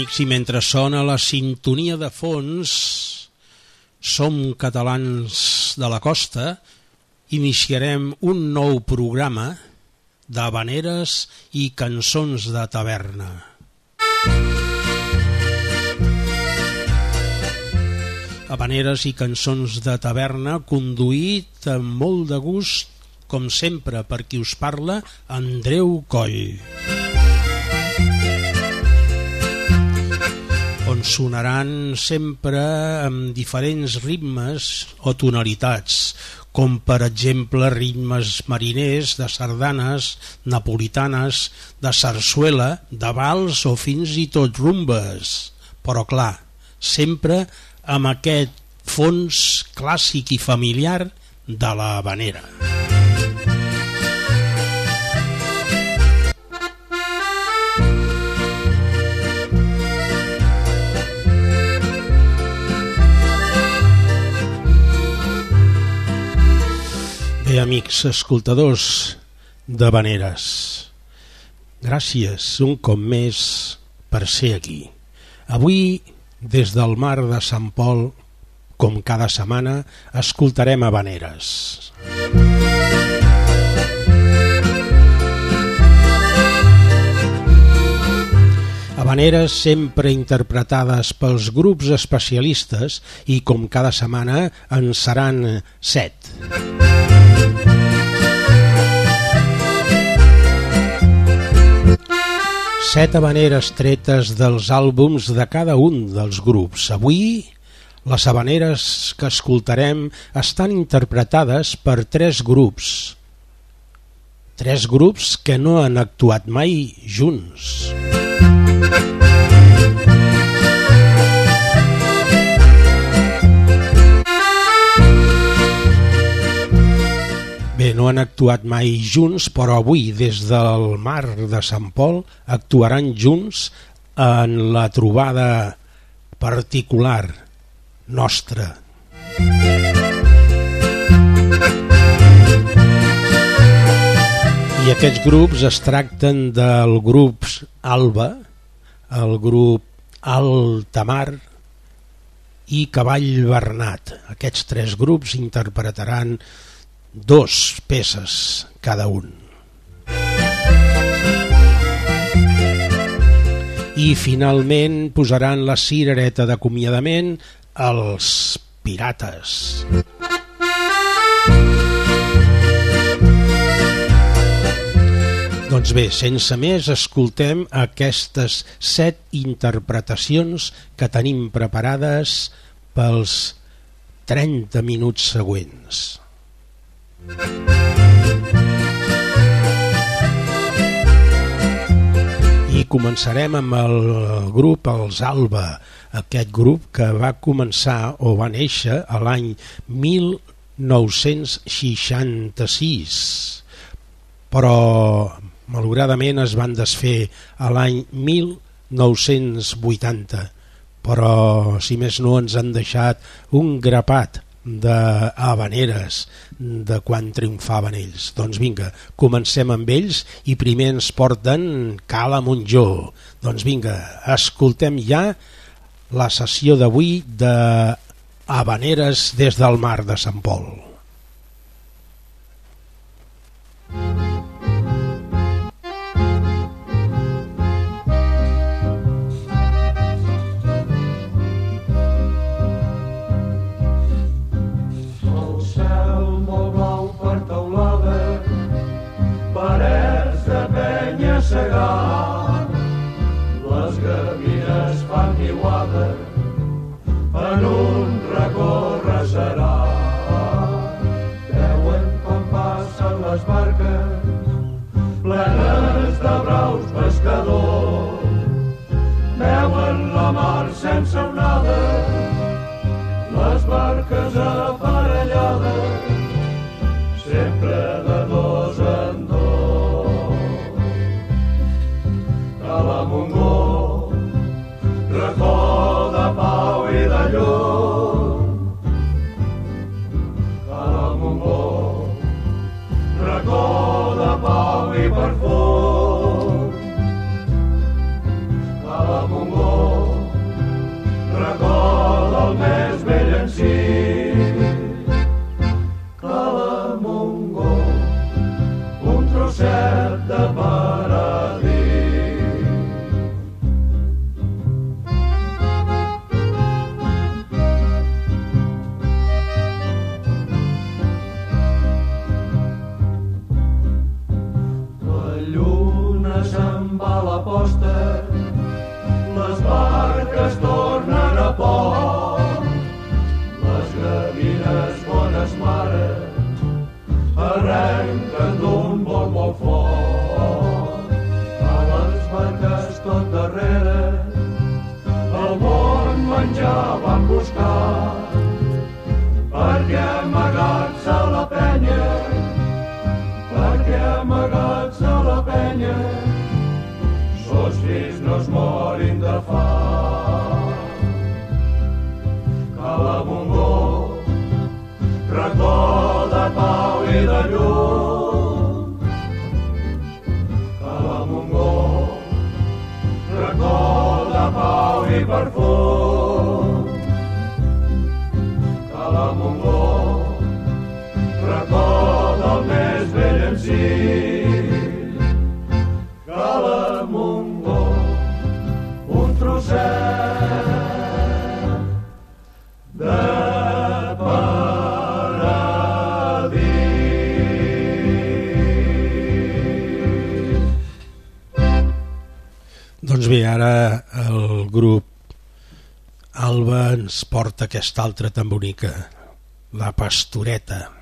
Amics, i mentre sona la sintonia de fons, som catalans de la costa, iniciarem un nou programa d'habaneres i cançons de taverna. Habaneres i cançons de taverna conduït amb molt de gust, com sempre, per qui us parla, Andreu Coll. On sonaran sempre amb diferents ritmes o tonalitats, com per exemple ritmes mariners, de sardanes, napolitanes, de sarsuela, de vals o fins i tot rumbes. Però clar, sempre amb aquest fons clàssic i familiar de la habanera. Bé, amics escoltadors de Vaneres, gràcies un cop més per ser aquí. Avui, des del mar de Sant Pol, com cada setmana, escoltarem a Vaneres. Habaneres sempre interpretades pels grups especialistes i com cada setmana en seran set. Set habaneres tretes dels àlbums de cada un dels grups. Avui, les habaneres que escoltarem estan interpretades per tres grups. Tres grups que no han actuat mai junts. Bé, no han actuat mai junts, però avui, des del mar de Sant Pol, actuaran junts en la trobada particular nostra. I aquests grups es tracten del grup Alba, el grup Altamar i Cavall Bernat. Aquests tres grups interpretaran dos peces cada un. I finalment posaran la cirereta d'acomiadament als pirates. Doncs bé, sense més, escoltem aquestes set interpretacions que tenim preparades pels 30 minuts següents. I començarem amb el grup Els Alba, aquest grup que va començar o va néixer a l'any 1966, però malauradament es van desfer a l'any 1980, però si més no ens han deixat un grapat d'Havaneres de quan triomfaven ells. Doncs vinga, comencem amb ells i primer ens porten Cala Montjó. Doncs vinga, escoltem ja la sessió d'avui de Havaneres des del mar de Sant Pol. Barques plenes de braus pescadors. Veuen la mar sense onada, les barques aparellades, Montgó. Racó del més vell encís que la Montgó, un trosset de Doncs bé, ara el grup Alba ens porta aquesta altra tan bonica. La Pastoreta.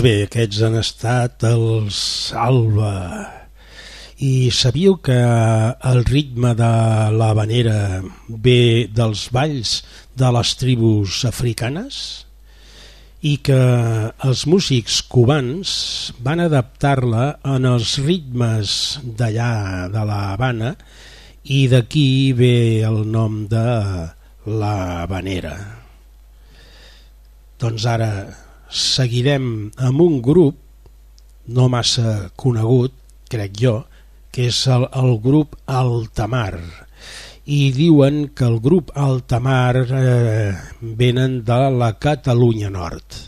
Doncs bé, aquests han estat els Alba. i sabíeu que el ritme de la vanera ve dels balls de les tribus africanes i que els músics cubans van adaptar-la en els ritmes d'allà de la Habana i d'aquí ve el nom de la vanera. Doncs ara seguirem amb un grup no massa conegut, crec jo, que és el, el grup Altamar. I diuen que el grup Altamar eh, venen de la Catalunya Nord.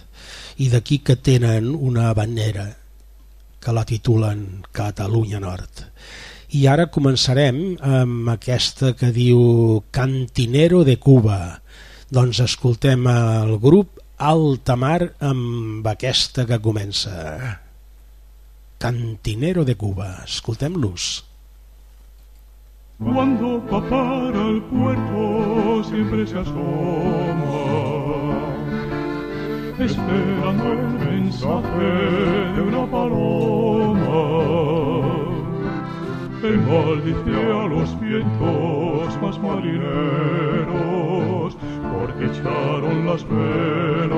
I d'aquí que tenen una bandera que la titulen Catalunya Nord. I ara començarem amb aquesta que diu Cantinero de Cuba. Doncs escoltem el grup Altamar amb aquesta que comença. Cantinero de Cuba. Escoltem-los. Cuando va para el puerto siempre se asoma, esperando el mensaje de una paloma. Él maldice a los vientos más marineros, porque echaron las velas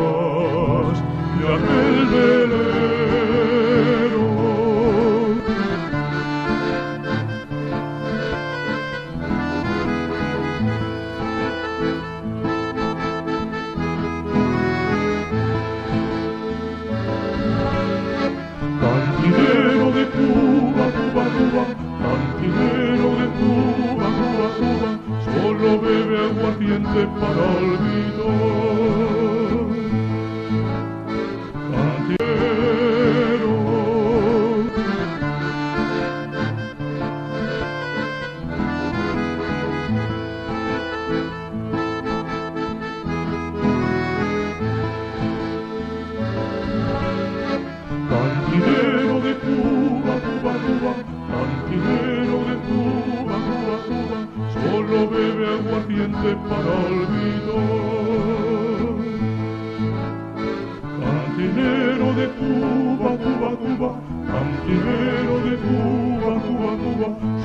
de aquel velero. Aguardiente para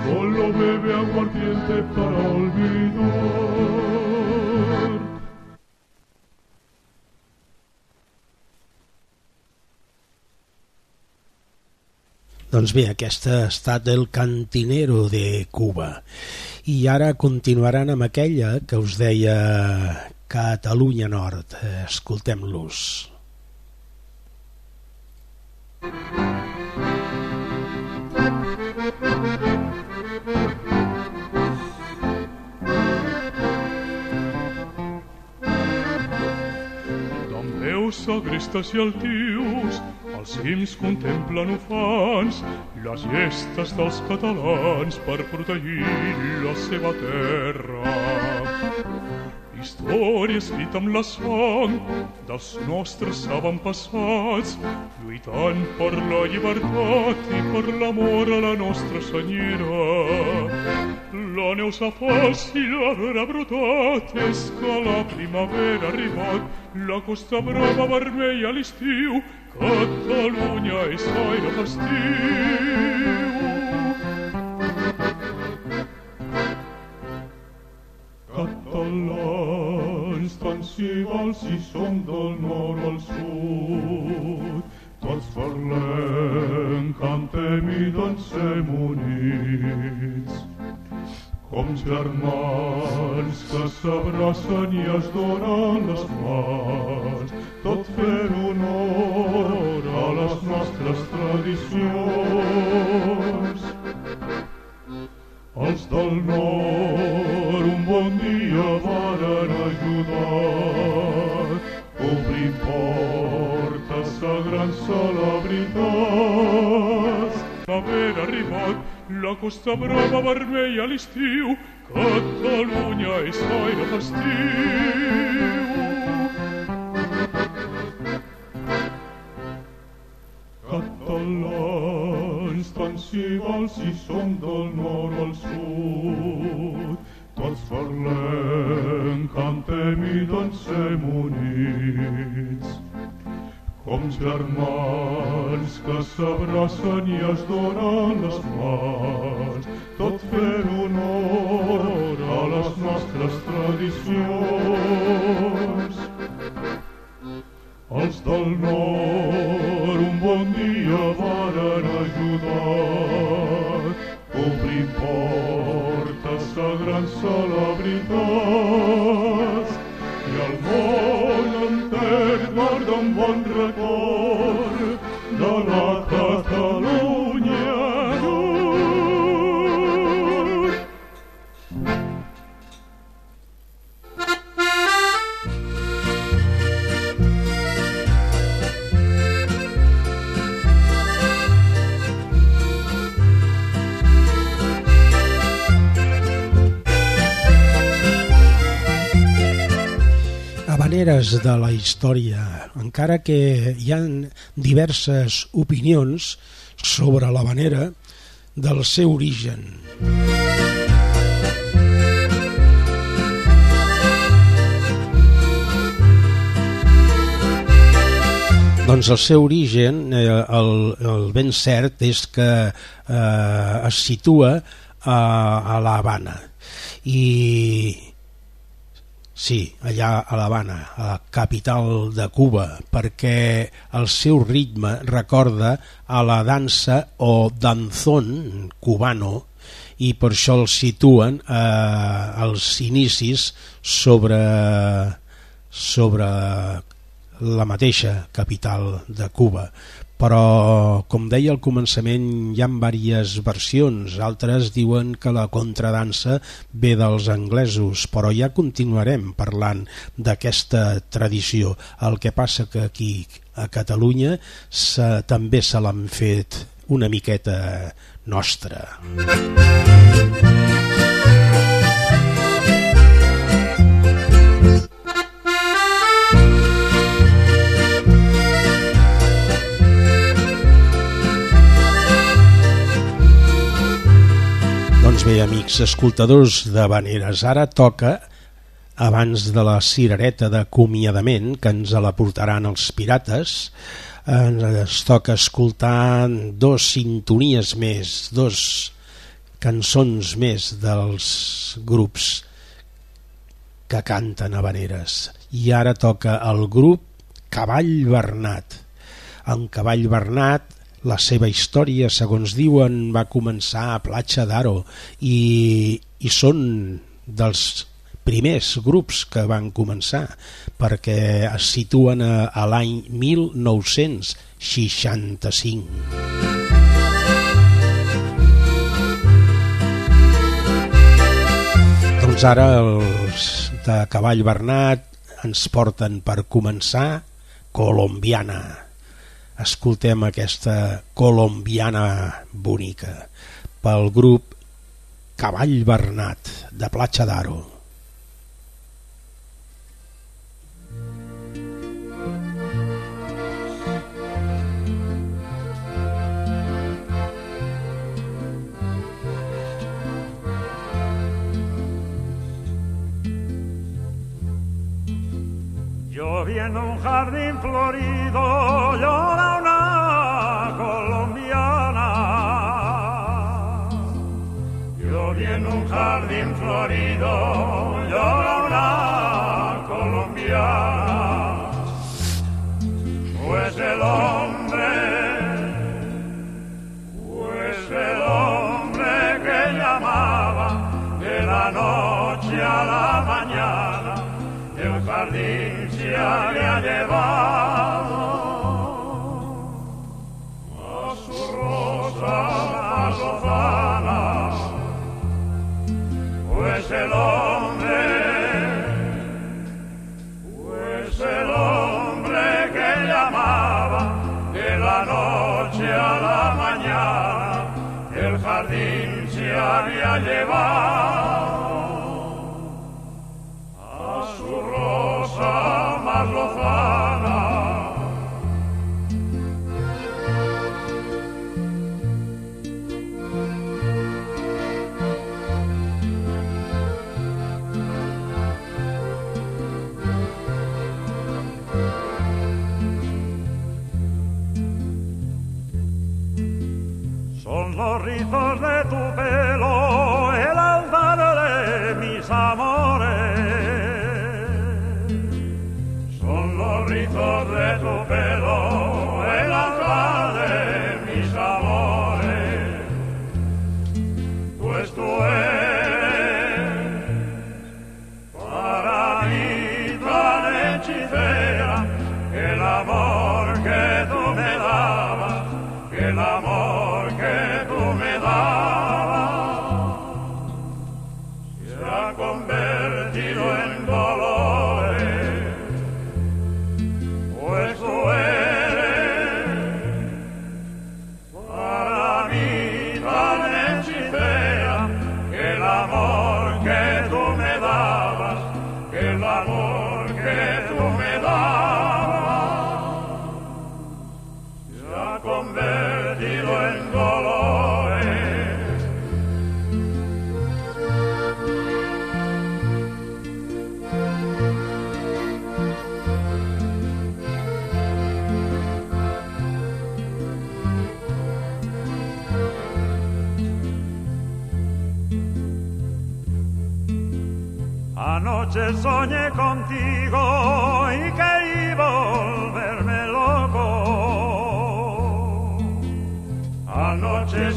solo bebe aguardiente para olvidar. Doncs bé, aquesta ha estat el cantinero de Cuba. I ara continuaran amb aquella que us deia Catalunya Nord. Escoltem-los. Dempeus agrestes i altius, els cims contemplen ufans, les gestes dels catalans per protegir la seva terra. Història escrita amb la sang dels nostres avantpassats, lluitant per la llibertat i per l'amor a la nostra senyera. La neu s'ha fàcil, ha brotat, és la primavera arribat, la costa brava vermella l'estiu, Catalunya és gaire festiu. Si val si som del nord al sud, tots parlem, cantem i dansem units. Com germans que s'abracen i es donen les mans, tot fent honor a les nostres tradicions. Els del nord portes a grans celebritats. Haver arribat la costa brava vermella a l'estiu, Catalunya és gaire festiu. Catalans, tant si val si som del nord Com germans que s'abracen i es donen les mans, tot fent honor a les nostres tradicions. Els del nord un bon dia varen ajudar. Obrim portes de grans celebritats i el món enter guarda un bon record de la història, encara que hi han diverses opinions sobre l'habanera del seu origen. Doncs el seu origen, eh, el, el ben cert és que eh, es situa a, a La Habana i sí, allà a l'Havana, a la capital de Cuba, perquè el seu ritme recorda a la dansa o danzón cubano i per això el situen eh, als inicis sobre, sobre la mateixa capital de Cuba però com deia al començament hi ha diverses versions. Altres diuen que la contradansa ve dels anglesos però ja continuarem parlant d'aquesta tradició. El que passa que aquí a Catalunya se, també se l'han fet una miqueta nostra. Doncs bé, amics escoltadors de Vaneres, ara toca, abans de la cirereta d'acomiadament, que ens la portaran els pirates, ens toca escoltar dos sintonies més, dos cançons més dels grups que canten a Vaneres. I ara toca el grup Cavall Bernat. En Cavall Bernat la seva història, segons diuen, va començar a Platja d'Aro i, i són dels primers grups que van començar perquè es situen a, a l'any 1965. Doncs ara els de Cavall Bernat ens porten per començar Colombiana escoltem aquesta colombiana bonica pel grup Cavall Bernat de Platja d'Aro. Yo vi en un jardín florido llora jardín florido llora una colombiana. Pues el hombre, pues el hombre que llamaba de la noche a la mañana el jardín se había llevado a su rosa más lozana, llevado. A su rosa más convertilo en dolores. Anoche soñé contigo y que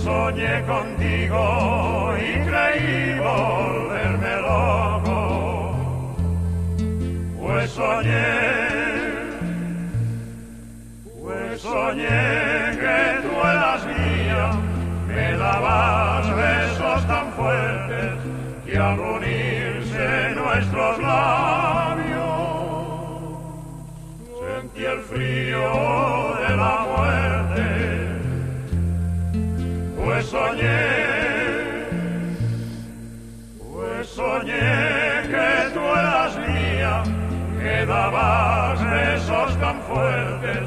soñé contigo y creí volverme loco. Pues soñé, pues soñé que tú eras mía, me dabas besos tan fuertes que al unirse nuestros labios sentí el frío de la muerte. Soñé, pues soñé que tú eras mía, que dabas besos tan fuertes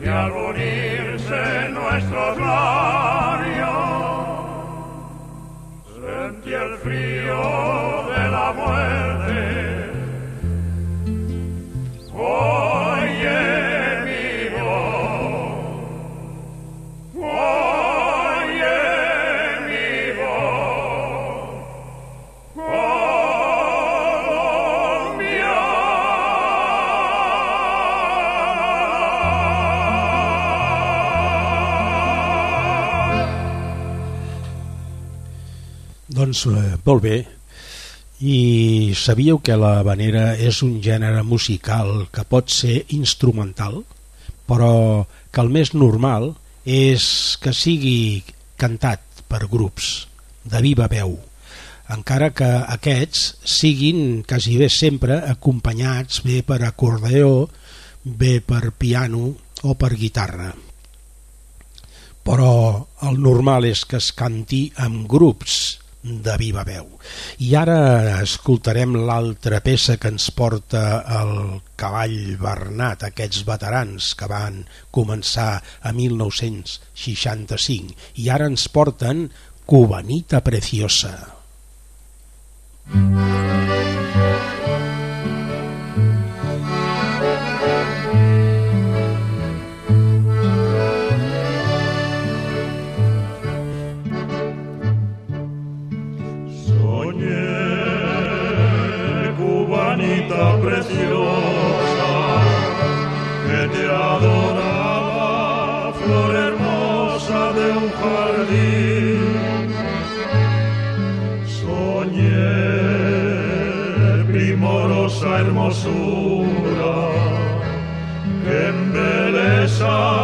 que al unirse nuestros labios sentí el frío de la muerte. Doncs eh, molt bé. I sabíeu que la vanera és un gènere musical que pot ser instrumental, però que el més normal és que sigui cantat per grups de viva veu, encara que aquests siguin quasi bé sempre acompanyats bé per acordeó, bé per piano o per guitarra però el normal és que es canti amb grups de viva veu. I ara escoltarem l'altra peça que ens porta el cavall Bernat, aquests veterans que van començar a 1965 i ara ens porten Cubanita Preciosa. Soñé, preciosa, que te adoraba, flor hermosa de un jardín. Soñé, primorosa hermosura, que embeleza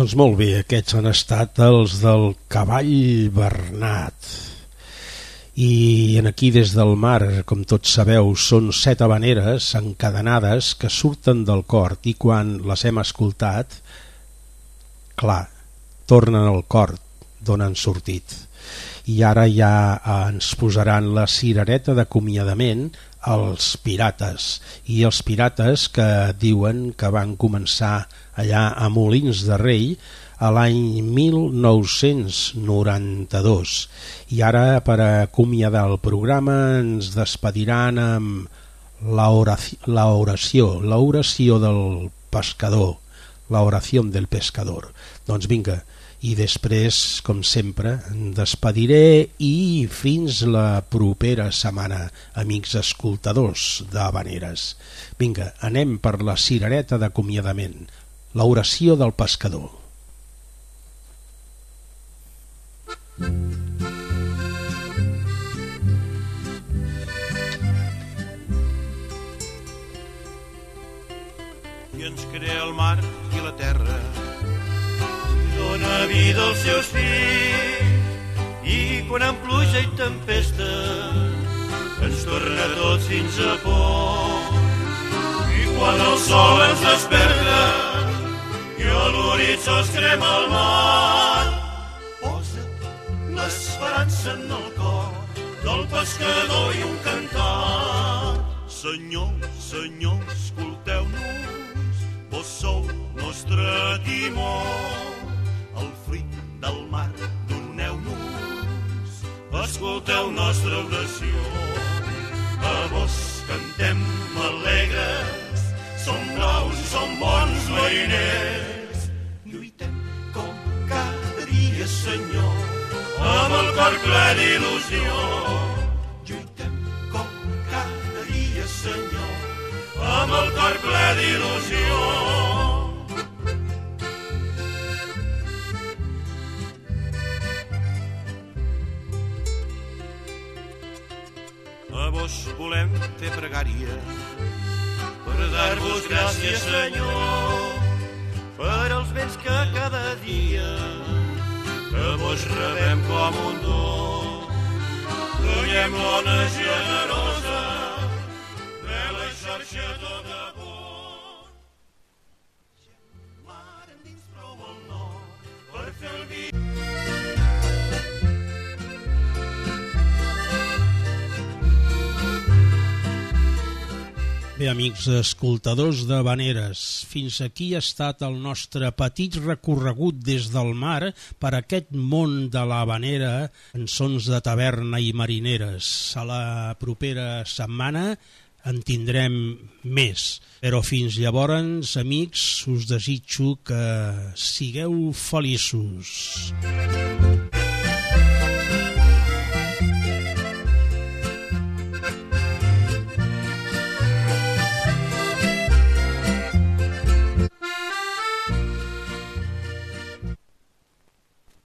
Doncs molt bé, aquests han estat els del cavall Bernat. I en aquí des del mar, com tots sabeu, són set habaneres encadenades que surten del cor i quan les hem escoltat, clar, tornen al cor d'on han sortit. I ara ja ens posaran la cirereta d'acomiadament els pirates. I els pirates que diuen que van començar allà a Molins de Rei a l'any 1992 i ara per acomiadar el programa ens despediran amb l'oració l'oració del pescador l'oració del pescador. Doncs vinga, i després, com sempre, em despediré i fins la propera setmana, amics escoltadors d'Habaneres. Vinga, anem per la cirereta d'acomiadament, l'oració del pescador. I ens crea el mar dona vida als seus fills i quan amb pluja i tempesta ens torna tots fins a por i quan el sol ens desperta i a l'horitzó es crema el mar. Posa l'esperança en el cor del pescador i un cantar. Senyor, Senyor, escolteu-nos vos sou nostre timó del mar, doneu-nos, escolteu nostra oració. A vos cantem alegres, som blaus, som bons mariners. Lluitem com cada dia, Senyor, amb el cor ple d'il·lusió. Lluitem com cada dia, Senyor, amb el cor ple d'il·lusió. Vos volem fer pregària per dar-vos gràcies, Senyor, per als béns que cada dia que vos rebem com un do. Donem l'ona generosa Bé, amics escoltadors de Vaneres, fins aquí ha estat el nostre petit recorregut des del mar per aquest món de la Vanera en sons de taverna i marineres. A la propera setmana en tindrem més. Però fins llavors, amics, us desitjo que sigueu feliços. Música